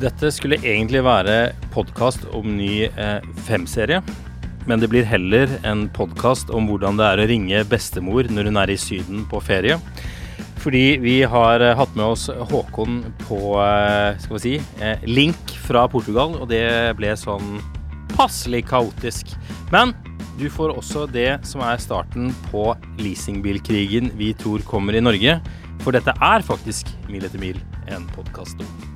Dette skulle egentlig være podkast om ny eh, femserie. Men det blir heller en podkast om hvordan det er å ringe bestemor når hun er i Syden på ferie. Fordi vi har eh, hatt med oss Håkon på eh, skal vi si, eh, link fra Portugal, og det ble sånn passelig kaotisk. Men du får også det som er starten på leasingbilkrigen vi tror kommer i Norge. For dette er faktisk Mil etter mil, en podkast om.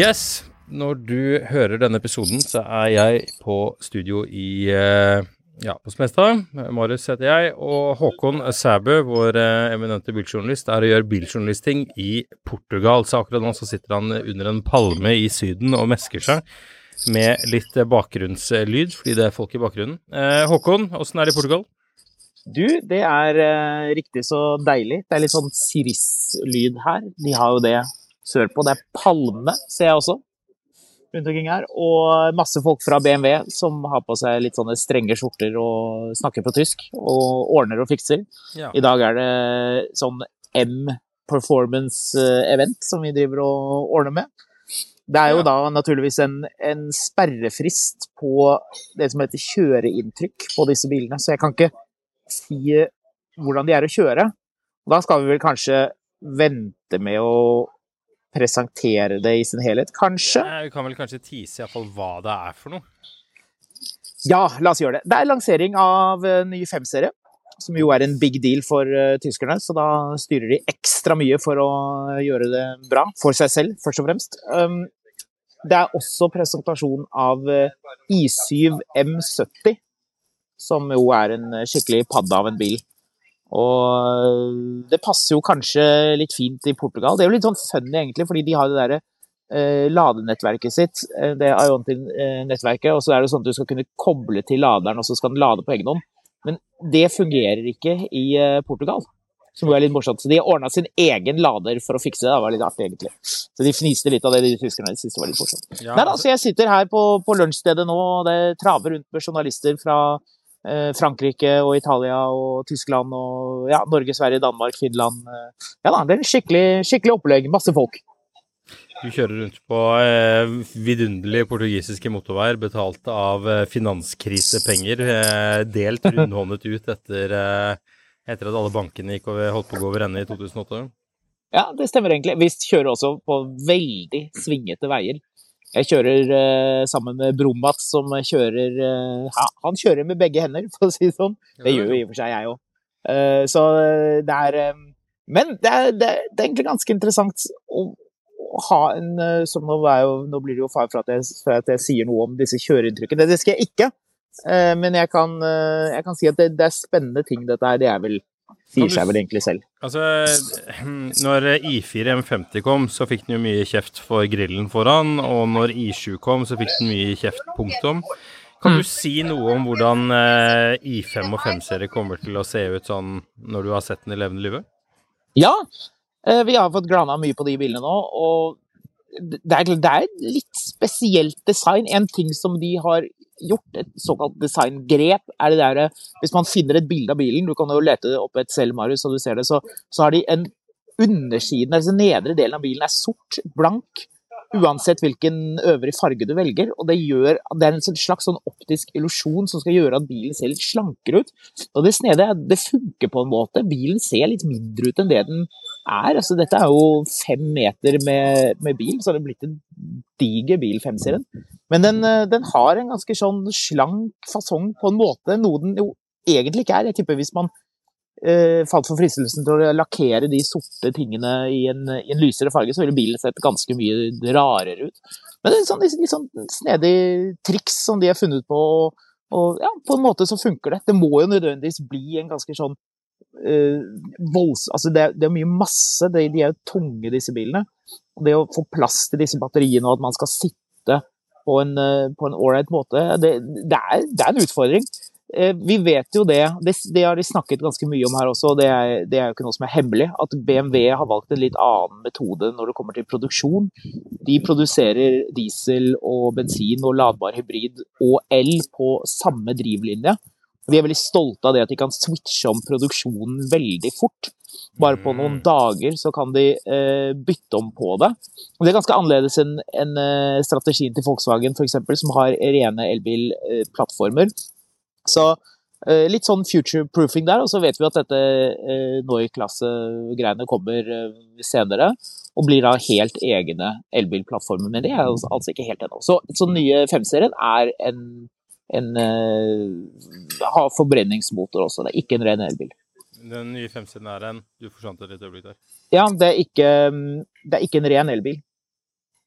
Yes, når du hører denne episoden, så er jeg på studio i eh, ja, på Smestad. Marius heter jeg, og Håkon Sæbø, vår eh, eminente biljournalist, er og gjør biljournalistting i Portugal. Så akkurat nå så sitter han under en palme i Syden og mesker seg med litt bakgrunnslyd, fordi det er folk i bakgrunnen. Eh, Håkon, åssen er det i Portugal? Du, det er eh, riktig så deilig. Det er litt sånn siris-lyd her. De har jo det sørpå. Det er palme, ser jeg også, rundt omkring her. Og masse folk fra BMW som har på seg litt sånne strenge skjorter og snakker på tysk. Og ordner og fikser. Ja. I dag er det sånn M performance-event som vi driver og ordner med. Det er jo Ja. da naturligvis en, en sperrefrist på det som heter kjøreinntrykk på disse bilene, så jeg kan ikke si hvordan de er å kjøre. Og da skal vi vel kanskje vente med å presentere det i sin helhet, kanskje? Ja, Vi kan vel kanskje tease iallfall hva det er for noe. Ja, la oss gjøre det. Det er lansering av ny 5-serie, som jo er en big deal for eh, tyskerne. Så da styrer de ekstra mye for å gjøre det bra for seg selv, først og fremst. Um, det er også presentasjon av eh, I7 M70, som jo er en eh, skikkelig padde av en bil. Og eh, det passer jo kanskje litt fint i Portugal. Det er jo litt sånn funny, egentlig, fordi de har det derre eh, ladenettverket sitt, det Iontil-nettverket, og så er det sånn at du skal kunne koble til laderen, og så skal den lade på egen hånd. Men det fungerer ikke i eh, Portugal, som er litt morsomt. Så de har ordna sin egen lader for å fikse det. Det var litt artig, egentlig. Så de fniste litt av det, de tyskerne. De syntes det var litt morsomt. Ja, Nei da, så jeg sitter her på, på lunsjstedet nå, og det traver rundt med journalister fra eh, Frankrike og Italia og Tyskland og ja, Norge, Sverige, Danmark, Finland. eh. Ja da, det er en skikkelig, skikkelig opplegg. Masse folk. Du kjører rundt på eh, vidunderlige portugisiske motorveier betalt av eh, finanskrisepenger, eh, delt rundhåndet ut etter, eh, etter at alle bankene gikk over, holdt på å gå over ende i 2008. Ja, det stemmer egentlig. Vi kjører også på veldig svingete veier. Jeg kjører eh, sammen med Bromat, som kjører eh, ja, Han kjører med begge hender, for å si det sånn. Det gjør jo i og for seg jeg òg. så det er eh, Men det er, det, er, det er egentlig ganske interessant å, å ha en eh, som nå, jo, nå blir det jo fare for at, jeg, for at jeg sier noe om disse kjøreinnrykkene. Det skal jeg ikke. Eh, men jeg kan, eh, jeg kan si at det, det er spennende ting, dette her. Det er vel Sier seg vel egentlig selv. Altså, når I4 M50 kom, så fikk den jo mye kjeft for grillen foran, og når I7 kom, så fikk den mye kjeft, punktum. Kan du si noe om hvordan eh, I5 og 5-serie kommer til å se ut sånn når du har sett den i levende live? Ja, vi har fått glana mye på de bilene nå, og det er, det er litt spesielt design. En ting som de har gjort, et såkalt designgrep, er det der eh, Hvis man finner et bilde av bilen, du kan jo lete opp et selv, Marius, så du ser det, så, så har de en undersiden, altså nedre delen av bilen er sort, blank, uansett hvilken øvrig farge du velger. Og det gjør Det er en sånn slags sånn optisk illusjon som skal gjøre at bilen ser litt slankere ut. Og det snedige det funker på en måte. Bilen ser litt mindre ut enn det den er. Altså, dette er jo fem meter med, med bil, så har er blitt en diger bil, 5-serien. Men den, eh, den har en ganske sånn slank fasong på en måte, noe den jo egentlig ikke er. Jeg tipper hvis man eh, falt for fristelsen til å lakkere de sorte tingene i en, i en lysere farge, så ville bilen sett ganske mye rarere ut. Men det er sånn, litt sånn snedig triks som de har funnet på, og ja, på en måte så funker det. Det må jo nødvendigvis bli en ganske sånn eh, volds... Altså det, det er mye masse, de, de er jo tunge disse bilene. Og det å få plass til disse batteriene og at man skal sitte på en, eh, på en ålreit måte, det, det, er, det er en utfordring. Eh, vi vet jo det, det, har de snakket ganske mye om her også, og det er, det er jo ikke noe som er hemmelig, at BMW har valgt en litt annen metode når det kommer til produksjon. De produserer diesel og bensin og ladbar hybrid og el på samme drivlinje. Vi er veldig stolte av det at de kan switche om produksjonen veldig fort. Bare på noen mm. dager så kan de eh, bytte om på det. Og det er ganske annerledes enn en, uh, strategien til Volkswagen f.eks., som har rene elbilplattformer. Så uh, litt sånn future-proofing der. Og så vet vi at dette uh, Noi-klasse-greiene kommer uh, senere. Og blir da helt egne elbilplattformer. Men det er altså, altså ikke helt ennå. Så, så nye 5-serien er en, en har forbrenningsmotor også. Det er ikke en ren elbil. Den nye 5-serien er en Du forsvant et øyeblikk der. Ja, det er ikke, det er ikke en ren elbil.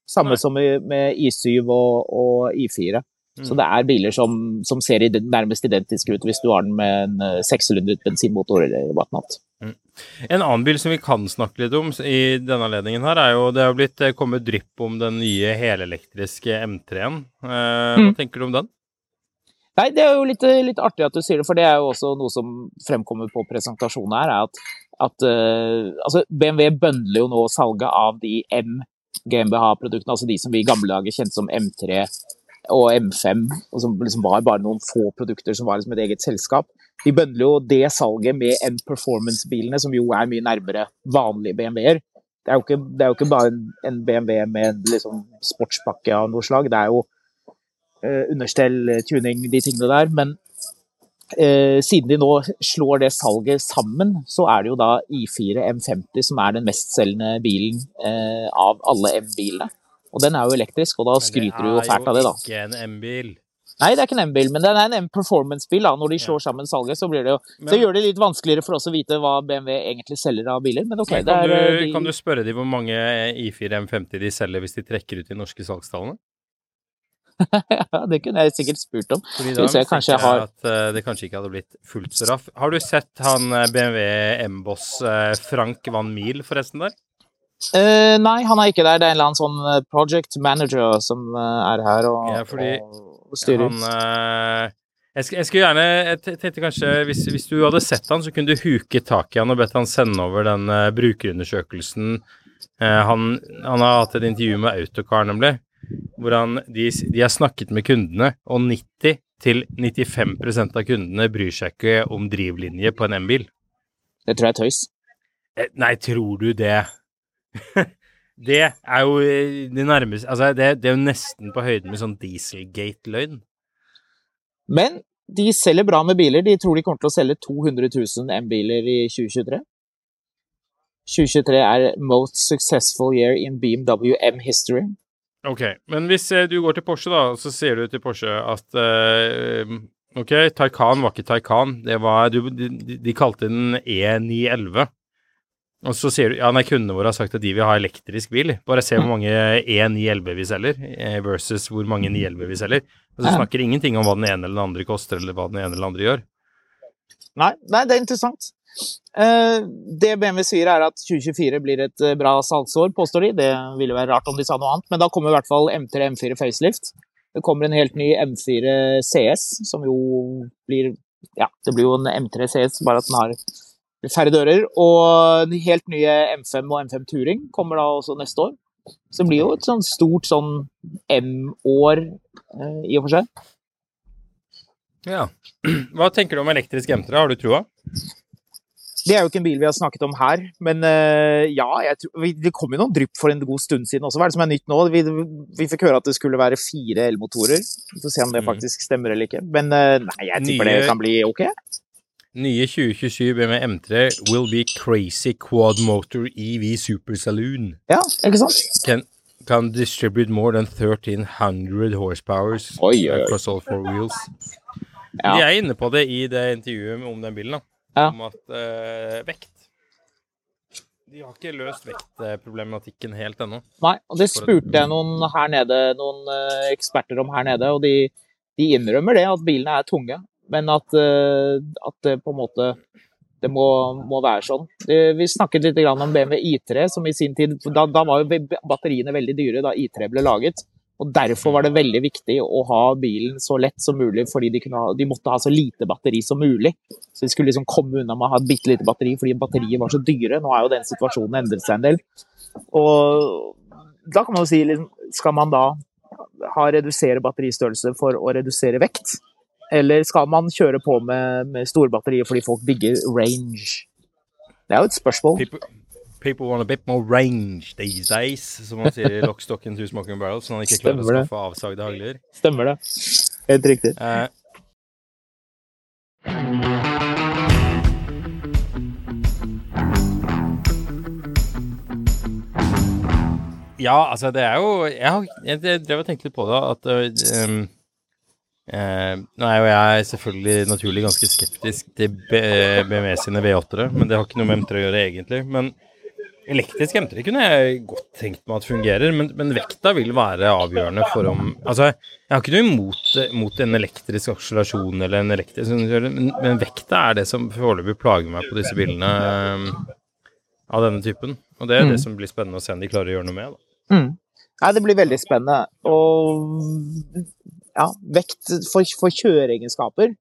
Samme Nei. som med I7 og, og I4. Mm. Så det er biler som, som ser nærmest identiske ut hvis du har den med en 600 eh, bensinmotor eller whatnot. Mm. En annen bil som vi kan snakke litt om i denne anledningen her, er jo det har blitt eh, kommet drypp om den nye helelektriske M3-en. Eh, hva mm. tenker du om den? Nei, Det er jo litt, litt, artig at du sier det, for det er jo også noe som fremkommer på presentasjonen her. er at, at uh, altså BMW bøndler jo nå salget av de M GmbH-produktene, altså de som vi i gamle dager kjente som M3 og M5, og som liksom var bare noen få produkter som var liksom et eget selskap. De bøndler jo det salget med M-performance-bilene, som jo er mye nærmere vanlige BMW-er. Det det er, jo ikke, bare en BMW med liksom sportspakke av noe slag. Det er jo understell, tuning, de tingene der. Men eh, siden de nå slår det salget sammen, så er det jo da I4 M50 som er den mestselgende bilen eh, av alle M-bilene. Og den er jo elektrisk, og da skryter du jo fælt av det, da. Det er jo ikke en M-bil. Nei, det er ikke en M-bil, men det er en M-performance-bil. da, Når de slår sammen salget, så, blir det jo, så gjør det litt vanskeligere for oss å vite hva BMW egentlig selger av biler. Men ok, men kan, er, du, de... kan du spørre dem hvor mange I4 M50 de selger hvis de trekker ut de norske salgstallene? ja, det kunne jeg sikkert spurt om. Fordi da jeg kanskje har... at uh, det kanskje ikke hadde blitt fullt så raff. Har du sett han eh, BMW M-boss uh, Frank Van Mil forresten der? Uh, nei, han er ikke der. Det er en eller annen sånn eh, project manager som uh, er her og, ja, og styrer. Han, uh, jeg, jeg, skulle gjerne Jeg tenkte kanskje hvis, hvis, du hadde sett han, så kunne du huke tak i han og bedt han sende over den brukerundersøkelsen. Han, han, har hatt et intervju med Autocar, nemlig, hvor han, de, de har snakket med kundene, og 90-95% av kundene bryr seg ikke om drivlinje på en M-bil. Det tror jeg er tøys. Nei, tror du det? det er jo eh, det nærmeste Altså, det, det, er jo nesten på høyden med sånn Dieselgate-løgn. Men de selger bra med biler. De tror de kommer til å selge 200 000 M-biler i 2023. 2023 er most successful year in BMW M history. Ok, men hvis eh, du går til Porsche, da, så sier du til Porsche at uh, Ok, Taycan var ikke Taycan. Det var, du, de, de kalte den E911. Og så sier du ja, nei, kundene våre har sagt at de vil ha elektrisk bil. Bare se hvor mange E911 vi selger, eh, versus hvor mange 911 vi selger. Og så snakker ingenting om hva den ene eller den andre koster, eller hva den ene eller den andre gjør. Nei, nei det er interessant. Uh, det BMW sier, er at 2024 blir et uh, bra salgsår, påstår de. Det ville være rart om de sa noe annet, men da kommer i hvert fall M3 M4 facelift. Det kommer en helt ny M4 CS, som jo blir Ja, det blir jo en M3 CS, bare at den har færre dører. Og de helt nye M5 og M5 Touring kommer da også neste år. Så det blir jo et sånn stort sånn M-år eh, i og for seg. Ja. Hva tenker du om elektrisk M3? Har du trua? Det er jo ikke en bil vi har snakket om her, men uh, ja, tror, det kom jo noen drypp for en god stund siden også. Hva er det som er nytt nå? Vi, vi fikk høre at det skulle være fire elmotorer. Vi får se om det mm. faktisk stemmer eller ikke. Men uh, nei, jeg tipper Nye... det kan bli ok. Nye 2027 BMW M3 will be crazy quad motor EV super saloon. Ja, ikke sant? Can, can distribute more than 1300 horsepowers oi, oi. across all four wheels. Ja. De er inne på det i det intervjuet om den bilen, da. Ja. Om at uh, vekt De har ikke løst vektproblematikken helt ennå. Nei, og det spurte jeg noen her nede, noen uh, eksperter om her nede, og de, de innrømmer det, at bilene er tunge. Men at, eh, at det på en måte det må, må være sånn. Vi snakket litt om BMW I3, som i sin tid Da, da var jo batteriene veldig dyre da I3 ble laget. Og Derfor var det veldig viktig å ha bilen så lett som mulig, fordi de, ha, de måtte ha så lite batteri som mulig. Så de skulle liksom komme unna med å ha et bitte lite batteri, fordi batteriet var så dyre. Nå er jo den situasjonen endret seg en del. Og da kan man jo si liksom, Skal man da ha redusere batteristørrelse for å redusere vekt? Eller skal man kjøre på med, med store batterier fordi folk bygger range? Det er jo et spørsmål. People, want a bit more range these days, som man sier i Lockstock and Two Smoking Barrels, når man ikke klarer å Stemmer det. skaffe avsagde hagler. Stemmer det. Helt riktig. Eh, ja, altså det er jo Jeg, har, jeg, jeg drev og tenkte litt på det, at um, eh, Nå er jo jeg selvfølgelig naturlig ganske skeptisk til B- BMW sine V8-ere, men det har ikke noe med M3 å gjøre egentlig. Men elektrisk M3 kunne jeg godt tenkt meg at fungerer, men, men vekta vil være avgjørende for om Altså, jeg har ikke noe imot, mot en elektrisk akselerasjon eller en elektrisk men, men vekta er det som foreløpig plager meg på disse bilene um, av denne typen. Og det er det Mm. som blir spennende å se om de klarer å gjøre noe med. Da. Mm. Nei, det blir veldig spennende. Og ja, vekt for, for kjøreegenskaper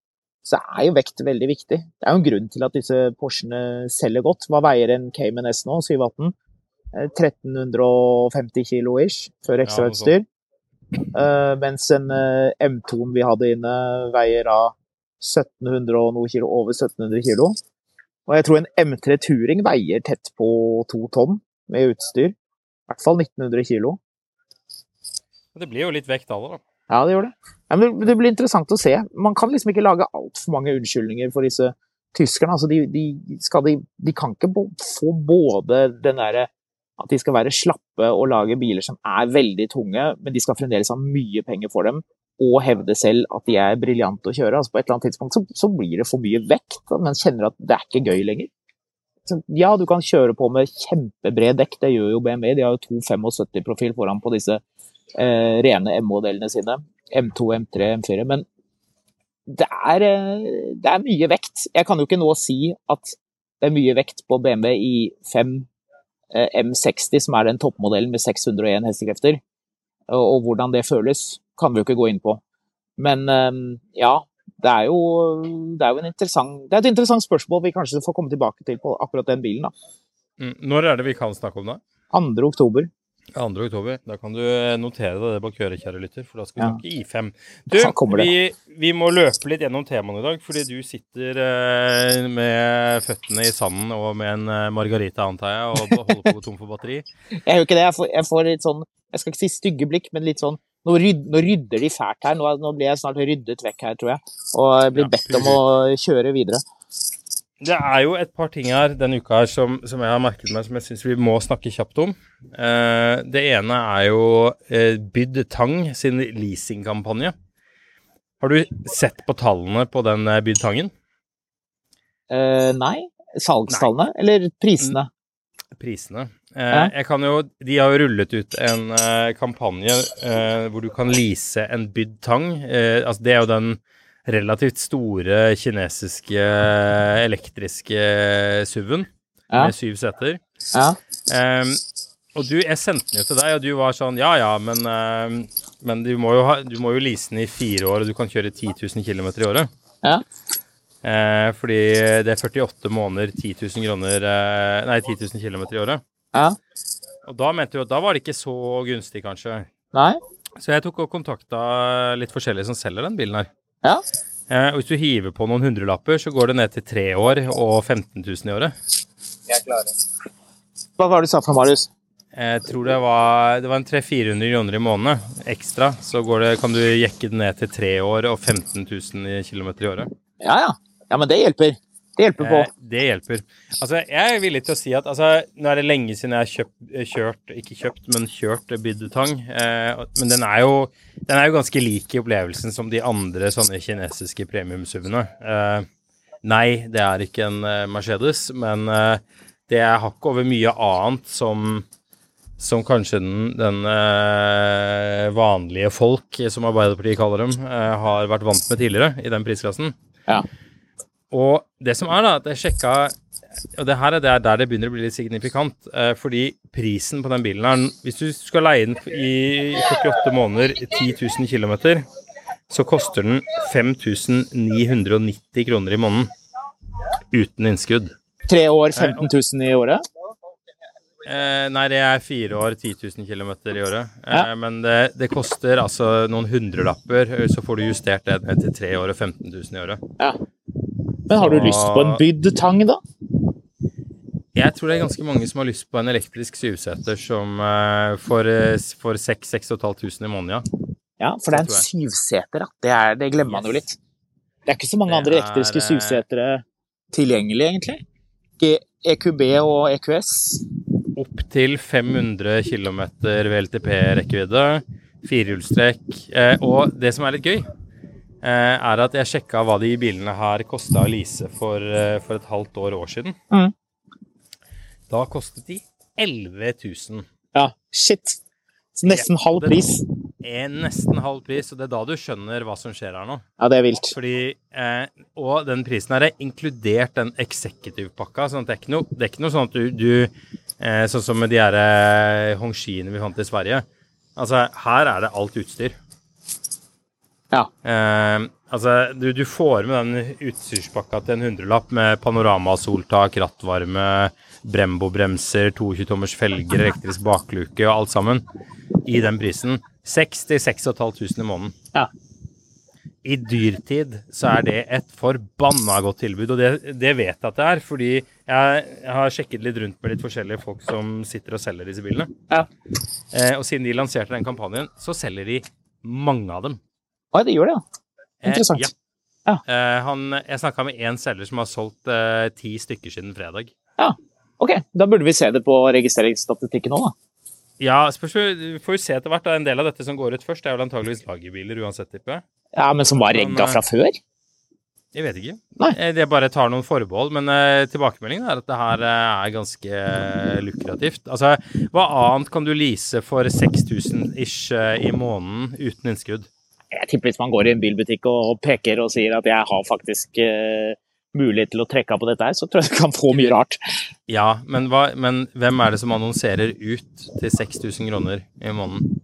så er jo vekt veldig viktig. Det er jo en grunn til at disse Porschene selger godt. Hva veier en Cayman S nå? 718? Eh, 1350 kilo ish, før Ja, uh. Eh, mens en uh, M2-en vi hadde inne, veier av 1700 og noe kilo, over 1700 kilo. Og jeg tror en M3 Turing veier tett på to tonn med utstyr. I hvert fall 1900 kilo. Det blir jo litt vekt av det, da. Ja, det gjør det. Ja, det- blir interessant å se. Man kan liksom ikke lage altfor mange unnskyldninger for disse tyskerne. Altså, de, de, skal de, de kan ikke få både den derre at de skal være slappe og lage biler som er veldig tunge, men de skal fremdeles ha mye penger for dem, og hevde selv at de er briljante å kjøre. Altså, på et eller annet tidspunkt så, så blir det for mye vekt, men kjenner at det er ikke gøy lenger. Ja, du kan kjøre på med kjempebred dekk, det gjør jo BMW. De har jo 275-profil foran på disse eh, rene M-modellene sine. M2, M3, M4. Men det er, eh, det er mye vekt. Jeg kan jo ikke nå si at det er mye vekt på BMW i5 eh, M60, som er den toppmodellen med 601 hestekrefter. Og, og hvordan det føles, kan vi jo ikke gå inn på. Men eh, ja, det er jo, det er jo en interessant, det er et interessant spørsmål vi kanskje får komme tilbake til på akkurat den bilen. da. Mm. Når er det vi kan snakke om det? 2. oktober. 2. oktober. Da kan du eh, notere deg det bak øret, kjære lytter, for da skal vi Ja. I5. Du, Da kommer det. vi, vi må løpe litt gjennom temaene i dag, fordi du sitter eh, med føttene i sanden og med en eh, margarita, antar jeg, og holder på å gå tom for batteri. Jeg gjør ikke det. Jeg får, jeg får litt sånn Jeg skal ikke si stygge blikk, men litt sånn Nå, ryd, nå rydder de fælt her. Nå, nå blir jeg snart ryddet vekk her, tror jeg. Og jeg blir bedt om å kjøre videre. Det er jo et par ting her denne uka her som, som jeg har merket meg, som jeg syns vi må snakke kjapt om. Eh, det ene er jo eh, Bydd Tang sin leasingkampanje. Har du sett på tallene på den eh, Bydd Tangen? Eh, nei? Salgstallene? Eller prisene? prisene. Eh, jeg kan jo, de har jo rullet ut en eh, kampanje eh, hvor du kan lease en bydd tang. Altså det er jo den relativt store kinesiske elektriske SUV-en Ja. med syv seter. Ja. Um, og du, jeg sendte den jo til deg, og du var sånn Ja ja, men, uh, men du, må jo ha, du må jo lease den i fire år, og du kan kjøre 10 000 km i året. Ja. Uh, fordi det er 48 måneder, 10 000 kroner uh, Nei, 10 000 km i året. ja. Og da mente du at da var det ikke så gunstig, kanskje. Nei? Så jeg tok og kontakta litt forskjellige som selger den bilen her. Ja. Eh, hvis du hiver på noen hundrelapper, så går det ned til tre år og 15 000 i året. Jeg klarer. Hva var det du sa for noe, Marius? Jeg tror det var, det var en 300-400 kroner i måneden ekstra. Så går det, kan du jekke den ned til tre år og 15 000 km i året. Ja, ja. Ja, men det hjelper. Det hjelper på. Eh, det hjelper. Altså, jeg er villig til å si at altså, nå er det lenge siden jeg har kjøpt, kjørt, ikke kjøpt, men kjørt Bydetang. Eh, men den er, jo, den er jo ganske lik i opplevelsen som de andre sånne kinesiske premiumsuvene. Eh, nei, det er ikke en eh, Mercedes, men eh, det er hakk over mye annet som som kanskje den, den eh, vanlige folk, som Arbeiderpartiet kaller dem, eh, har vært vant med tidligere i den prisklassen. Ja. Og det som er, da, at jeg sjekka og det her er der, det begynner å bli litt signifikant. Eh, fordi prisen på den bilen her Hvis du skal leie den i 48 måneder, 10 000 km, så koster den 5990 kroner i måneden. Uten innskudd. Tre år, 15 000 i året? Eh, nei, det er fire år, 10 000 km i året. Eh, ja. Men det, det, koster altså noen hundrelapper, så får du justert det ned til tre år og 15 000 i året. Ja. Men har du lyst på en bydd tang, da? Jeg tror det er ganske mange som har lyst på en elektrisk syvseter som uh, for, for 6500 i måneden, ja. Ja, for det er en syvseter, da. Det, er, det glemmer man jo litt. Det er ikke så mange andre elektriske er, syvsetere tilgjengelig, egentlig. EQB og EQS Opptil 500 km VLTP-rekkevidde, firehjulstrekk. Eh, og det som er litt gøy, eh, er at jeg sjekka hva de bilene her kosta å lease for, eh, for, et halvt år, år siden. Mm. Da kostet de 11 000. Ja, shit. Så nesten halv pris. Er nesten halv pris, og det er da du skjønner hva som skjer her nå. Ja, det er vilt. Fordi, eh, og den prisen her er inkludert den executive-pakka. sånn det er, noe, det er ikke noe, sånn at du, du Eh, sånn som med de her eh, Hongshiene vi fant i Sverige. Altså, her er det alt utstyr. Ja. Eh, altså, du, du, får med den utstyrspakka til en hundrelapp med panoramasoltak, rattvarme, Brembo-bremser, 22-tommers felger, elektrisk bakluke og alt sammen i den prisen. 60 6500 i måneden. Ja i dyrtid så er det et forbanna godt tilbud. Og det, det, vet jeg at det er, fordi jeg, har sjekket litt rundt med litt forskjellige folk som sitter og selger disse bilene. Ja. Eh, og siden de lanserte den kampanjen, så selger de mange av dem. Oi, det gjør det, ja. Interessant. Eh, ja. Ja. Eh, han, jeg snakka med én selger som har solgt eh, ti stykker siden fredag. Ja, ok. Da burde vi se det på registreringsstatistikken òg, da. Ja, spørs, vi får jo se etter hvert. En del av dette som går ut først, det er vel antageligvis lagerbiler uansett, jeg. Ja, men som var regga fra før? Jeg vet ikke. Nei. Jeg det bare tar noen forbehold. Men uh, tilbakemeldingen er at det her uh, er ganske uh, lukrativt. Altså, hva annet kan du lease for 6000 ish i måneden uten innskudd? Jeg tipper hvis man går i en bilbutikk og peker og sier at jeg har faktisk mulighet til å trekke av på dette her, så tror jeg du kan få mye rart. Ja, men, hva, men hvem er det som annonserer ut til 6000 kroner i måneden?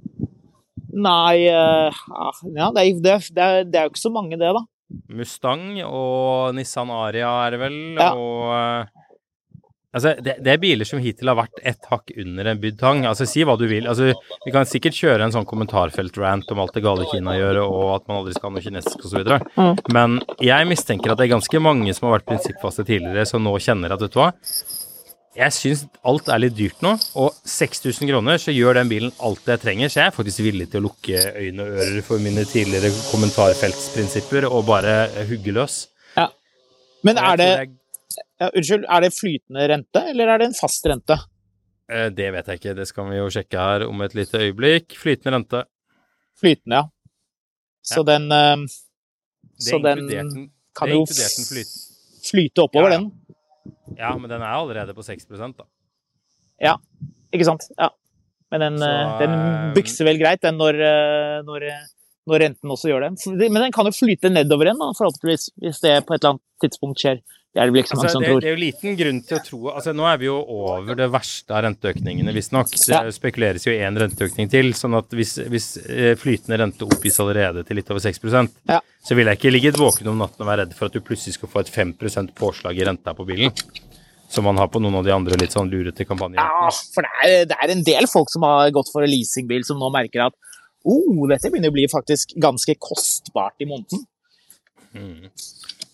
Nei uh, ja, det, er, det, er, det er jo ikke så mange, det, da. Mustang og Nissan Aria er det vel, ja. og uh, Altså, det, det, er biler som hittil har vært ett hakk under en bydd tang. Altså, si hva du vil. Altså, vi kan sikkert kjøre en sånn kommentarfelt-rant om alt det gale Kina gjør, og at man aldri skal ha noe kinesisk osv. Mm. Men jeg mistenker at det er ganske mange som har vært prinsippfaste tidligere, som nå kjenner at vet du hva, jeg syns alt er litt dyrt nå, og 6000 kroner så gjør den bilen alt jeg trenger, så jeg er faktisk villig til å lukke øyne og ører for mine tidligere kommentarfeltsprinsipper og bare hugge løs. Ja. Men er det, ja, Unnskyld, er det flytende rente, eller er det en fast rente? Eh, det vet jeg ikke, det skal vi jo sjekke her om et lite øyeblikk. Flytende rente. Flytende, ja. Så ja. den Så den kan jo flyte oppover, ja, den. Ja, men den er allerede på 6 da. Ja, ikke sant. Ja. Men den, Så, eh, den eh, bykser vel greit, den, når, eh, når, når, renten også gjør det. Men den kan jo flyte nedover igjen, da, forhåpentligvis, hvis det på et eller annet tidspunkt skjer. Det er det vel ikke så mange altså, som det, tror. Det er jo liten grunn til å tro altså Nå er vi jo over det verste av renteøkningene, visstnok. Det ja. spekuleres jo én renteøkning til. sånn at hvis, hvis flytende rente oppgis allerede til litt over 6 ja. så vil jeg ikke ligge våken om natten og være redd for at du plutselig skal få et 5% påslag i renta på bilen. Som man har på noen av de andre litt sånn lurete kampanjene. Ja, for det er, det er, en del folk som har gått for en leasingbil, som nå merker at oh, dette begynner å bli faktisk ganske kostbart i måneden. Mm.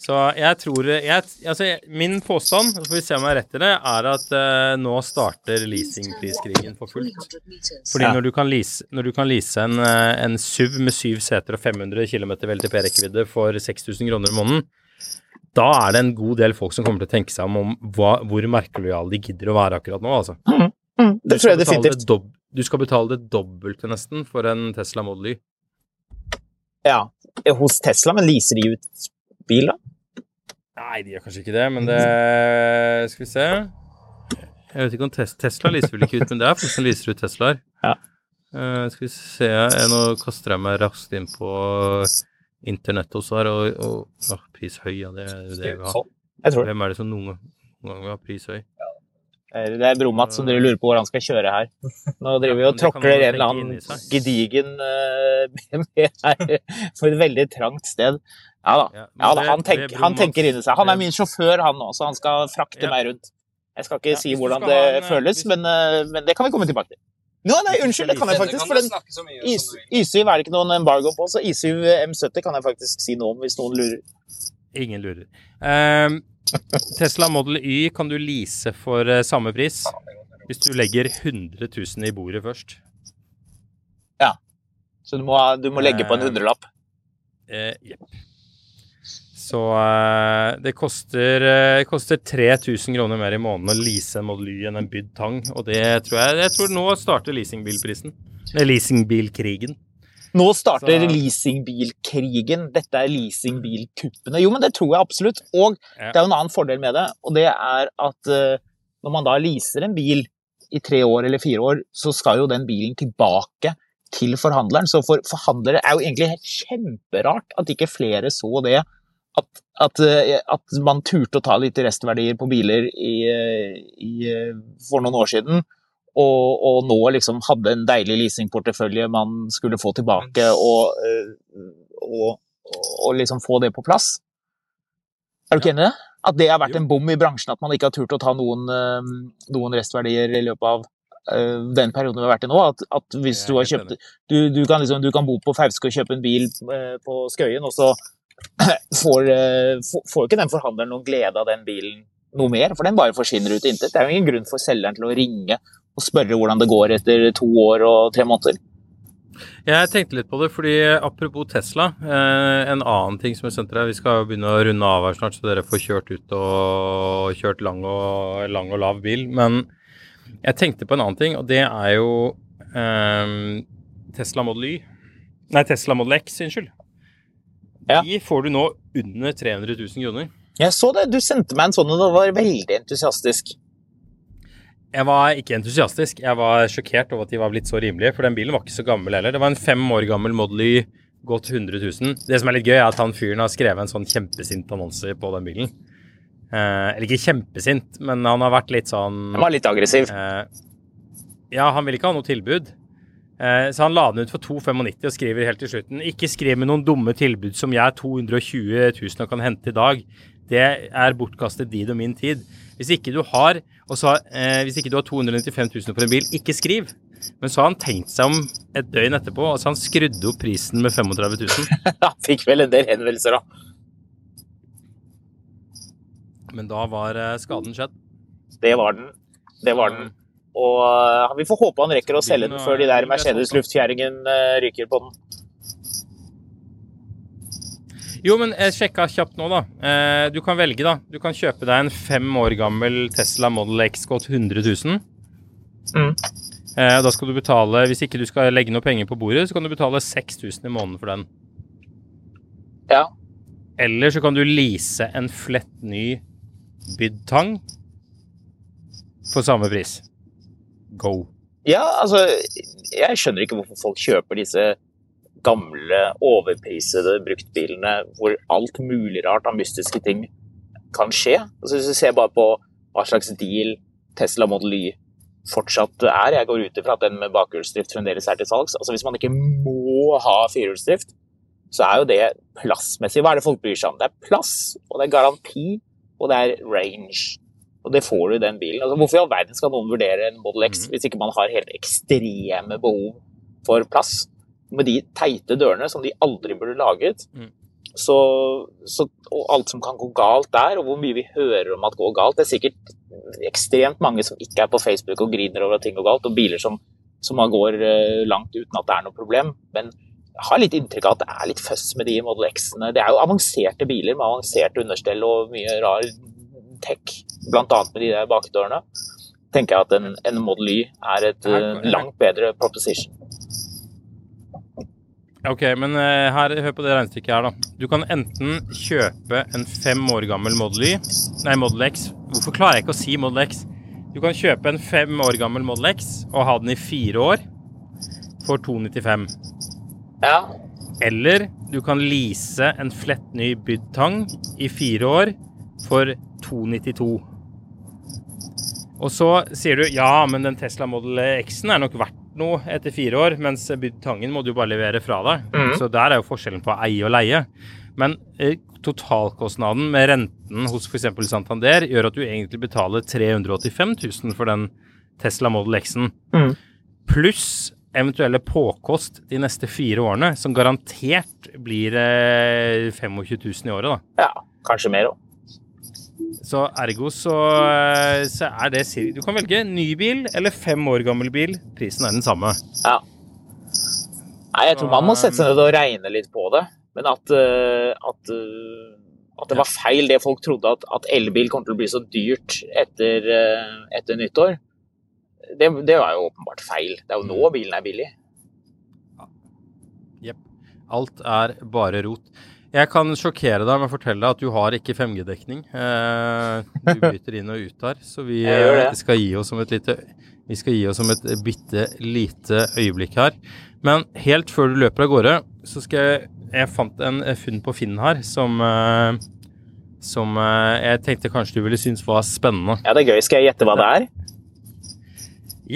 Så jeg tror jeg, altså, Min påstand, så får vi se om jeg har rett i det, er at uh, nå starter leasingpriskrigen for fullt. Fordi ja. når, du kan lease, når du kan lease en, eh, en SUV med syv seter og 500 km VLTP-rekkevidde for 6000 kroner i måneden, da er det en god del folk som kommer til å tenke seg om, om hva, hvor merkelojale de gidder å være akkurat nå, altså. Mm, mm, det tror jeg definitivt. du skal betale det dobbelte nesten for en Tesla Model Y. Ja, hos Tesla, men leaser de ut bil, da? Nei, de gjør kanskje ikke det, men det Skal vi se. Jeg vet ikke om Tesla lyser vel ikke ut, men det er folk som lyser ut Teslaer. Ja. Uh, skal vi se, nå kaster jeg meg raskt inn på internett også her, og, og oh, pris høy, ja, det er jo det vi har. Hvem er det som noen, Noen ganger har pris høy. Ja. Det er Bromat som dere lurer på hvor han skal kjøre her. Nå driver vi og tråkler en eller annen gedigen uh, BMW her på et veldig trangt sted. Ja da. Ja, Ja, da han, tenk, han tenker inni seg. Han er min sjåfør, han òg, så han skal frakte Ja. meg rundt. Jeg skal ikke Ja, si hvordan det en, eh, føles, hvis- men, eh, men det kan vi komme tilbake til. Nå, nei, unnskyld, det kan jeg faktisk. For den snakke så mye om Is, som du vil. Y7 er det ikke noen embargo på, så Y7 M70 kan jeg faktisk si noe om hvis noen lurer. Ingen lurer. Um, Tesla Model Y kan du lease for eh, samme pris hvis du legger 100 000 i bordet først. Ja. Så du må, du må legge på en Eh, hundrelapp. Eh, Jepp. Så eh, det koster, eh, koster 3000 kroner mer i måneden å lease en Model Y enn en bydd Tang. Og det tror jeg Jeg tror nå starter leasingbilprisen. Leasingbilkrigen. Nå starter leasingbilkrigen. Dette er leasingbilkuppene. Jo, men det tror jeg absolutt. Og Ja. det er jo en annen fordel med det, og det er at uh, når man da leaser en bil i tre år eller fire år, så skal jo den bilen tilbake til forhandleren. Så for forhandlere er jo egentlig kjemperart at ikke flere så det. At, at, eh, at man turte å ta litt restverdier på biler i, i, for noen år siden. Og, og nå liksom hadde en deilig leasingportefølje man skulle få tilbake, og, eh, og, og liksom få det på plass. Er du ikke enig i det? At det har vært en bom i bransjen, at man ikke har turt å ta noen, eh, noen restverdier i løpet av den perioden vi har vært i nå. At, at hvis du har kjøpt du, du, kan liksom, du kan bo på Fauske og kjøpe en bil på Skøyen, og så eh, får, får ikke den forhandleren noen glede av den bilen noe mer, for den bare forsvinner ut i intet. Det er jo ingen grunn for selgeren til å ringe og spørre hvordan det går etter to år og tre måneder. Jeg tenkte litt på det, fordi apropos Tesla, eh, en annen ting som jeg sendte Vi skal jo begynne å runde av her snart, så dere får kjørt ut og kjørt lang og, lang og lav bil. Men jeg tenkte på en annen ting, og det er jo um, Tesla Model Y. Nei, Tesla Model X, unnskyld. Ja. De får du nå under 300 000 kroner. Jeg så det, du sendte meg en sånn, og det var veldig entusiastisk. Jeg var ikke entusiastisk, jeg var sjokkert over at de var blitt så rimelige, for den bilen var ikke så gammel heller. Det var en fem år gammel Model Y, gått 100 000. Det som er litt gøy, er at han fyren har skrevet en sånn kjempesint annonse på den bilen. Eh, eller ikke kjempesint, men han har vært litt sånn Han var litt aggressiv. eh, Ja, han ville ikke ha noe tilbud. Eh, så han la den ut for 2,95 og skriver helt til slutten Ikke skriv med noen dumme tilbud som jeg er 220 000 og kan hente i dag. Det er bortkastet din og min tid. Hvis ikke du har, så, eh, hvis ikke du har 295 000 på en bil, ikke skriv. Men så har han tenkt seg om et døgn etterpå, og så har han skrudde opp prisen med 35 000. Han fikk vel en del henvendelser, da. Men da var eh, skaden skjedd. Det var den. Det var den. Og uh, vi får håpe han rekker å selge den før de der Mercedes-luftfjæringen uh, ryker på den. Jo, men jeg sjekka kjapt nå, da. Eh, du kan velge, da. Du kan kjøpe deg en fem år gammel Tesla Model X gått 100 000. Mm. Eh, da skal du betale, hvis ikke du skal legge noe penger på bordet, så kan du betale 6000 i måneden for den. Ja. Eller så kan du lease en flett ny bydd tang for samme pris. Go. ja, altså Jeg skjønner ikke hvorfor folk kjøper disse gamle, overprisede bruktbilene hvor alt mulig rart av mystiske ting kan skje. Altså, hvis du ser bare på hva slags deal Tesla Model Y fortsatt er. Jeg går ut ifra at den med bakhjulsdrift fremdeles er til salgs. Altså, hvis man ikke må ha firehjulsdrift, så er jo det plassmessig. Hva er det folk bryr seg om? Det er plass, og det er garanti, og det er range. Og det får du i den bilen. Altså, hvorfor i all verden skal noen vurdere en Model X Mhm. hvis ikke man har helt ekstreme behov for plass? Med de teite dørene som de aldri burde laget. Mhm. Så, så, og alt som kan gå galt der, og hvor mye vi hører om at går galt. Det er sikkert ekstremt mange som ikke er på Facebook og griner over at ting går galt, og biler som, som går eh, langt uten at det er noe problem. Men jeg har litt inntrykk av at det er litt føss med de Model X-ene. Det er jo avanserte biler med avanserte understell og mye rar tech, bl.a. med de der bakdørene. tenker jeg at en, en Model Y er et uh, langt bedre proposition. Ok, men eh, her, hør på det regnestykket her, da. Du kan enten kjøpe en fem år gammel Model Y Nei, Model X. Hvorfor klarer jeg ikke å si Model X? Du kan kjøpe en fem år gammel Model X og ha den i fire år for 295. Ja, Eller du kan lease en flett ny bydd tang i fire år for 292. Og så sier du ja, men den Tesla Model X-en er nok verdt noe etter fire år, mens Tangen må du bare levere fra deg. Mm. Så der er jo forskjellen på å eie og leie. Men eh, totalkostnaden med renten hos f.eks. Santander gjør at du egentlig betaler 385 000 for den Tesla Model X-en. Mm. Pluss eventuelle påkost de neste fire årene, som garantert blir eh, 25 000 i året, da. Ja, kanskje mer òg. Så ergo så, eh, så er det Du kan velge ny bil eller fem år gammel bil. Prisen er den samme. Ja. Nei, jeg tror man må sette seg ned og regne litt på det. Men at, eh, at, eh, at det var feil det folk trodde, at, at elbil kommer til å bli så dyrt etter, etter nyttår, det, det var jo åpenbart feil. Det er jo nå bilen er billig. Jepp. Alt er bare rot. Jeg kan sjokkere deg med å fortelle deg at du har ikke 5G-dekning. Eh, du bryter inn og ut her, så vi eh, skal gi oss om et lite vi skal gi oss om et bitte lite øyeblikk her. Men helt før du løper av gårde, så skal jeg Jeg fant en funn på Finn her som eh, som jeg tenkte kanskje du ville synes var spennende. Ja, det er gøy. Skal jeg gjette hva det er?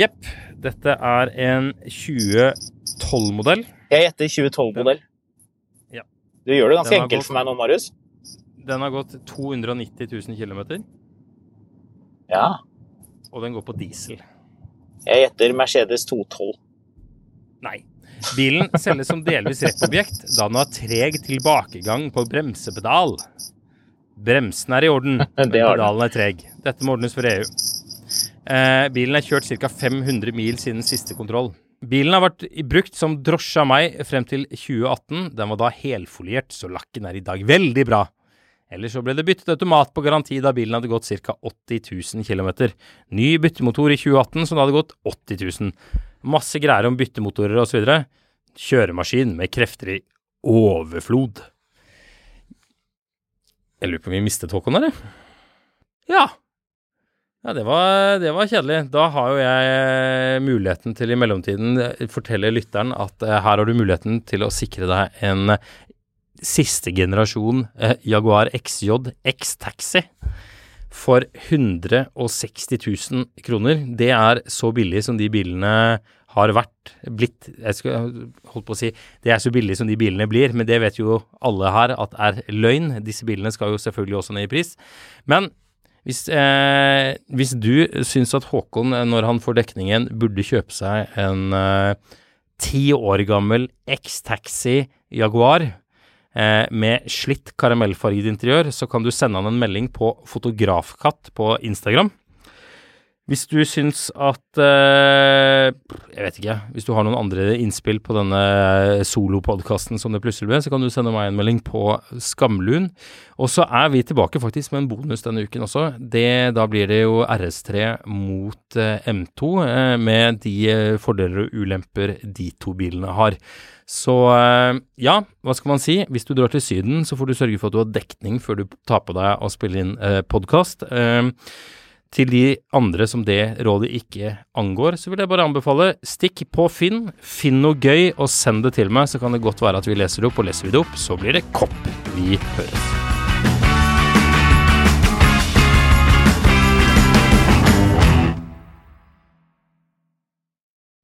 Jepp. Dette er en 2012-modell. Jeg gjetter 2012-modell. Du gjør det ganske enkelt gått- for meg nå, Marius. Den har gått 290 000 km, Ja. og den går på diesel. Jeg gjetter Mercedes 212. Nei. Bilen selges som delvis rettobjekt, da den har treg tilbakegang på bremsepedal. Bremsen er i orden, men pedalen er treg. Dette må ordnes for EU. Eh, bilen er kjørt ca. 500 mil siden siste kontroll. Bilen har vært brukt som drosje av meg frem til 2018. Den var da helfoliert, så lakken er i dag veldig bra. Ellers så ble det byttet automat på garanti da bilen hadde gått ca. 80 000 km. Ny byttemotor i 2018, så da hadde gått 80 000. Masse greier om byttemotorer osv. Kjøremaskin med krefter i overflod. Jeg lurer på om vi mistet Håkon, eller? Ja. Ja, det var, det var kjedelig. Da har jo jeg eh, muligheten til i mellomtiden eh, fortelle lytteren at eh, her har du muligheten til å sikre deg en siste generasjon Jaguar XJ X-Taxi for 160 000 kroner. Det er så billig som de bilene har vært blitt Jeg skal holdt på å si det er så billig som de bilene blir, men det vet jo alle her at er løgn. Disse bilene skal jo selvfølgelig også ned i pris. Men hvis, eh, hvis du syns at Håkon, eh, når han får dekningen, burde kjøpe seg en ti år gammel X-Taxi Jaguar eh, med slitt karamellfarget interiør, så kan du sende han en melding på Fotografkatt på Instagram. Hvis du syns at eh, Jeg vet ikke. Hvis du har noen andre innspill på denne solopodkasten som det plutselig ble, så kan du sende meg en melding på Skamlun. Og så er vi tilbake faktisk med en bonus denne uken også. Det, da blir det jo RS3 mot eh, M2 eh, med de eh, fordeler og ulemper de to bilene har. Så eh, ja, hva skal man si? Hvis du drar til Syden, så får du sørge for at du har dekning før du tar på deg å spille inn eh, podkast. Eh, til de andre som det rådet ikke angår, så vil jeg bare anbefale stikk på Finn, finn noe gøy og send det til meg, så kan det godt være at vi leser det opp, og leser vi det opp, så blir det kopp. Vi høres.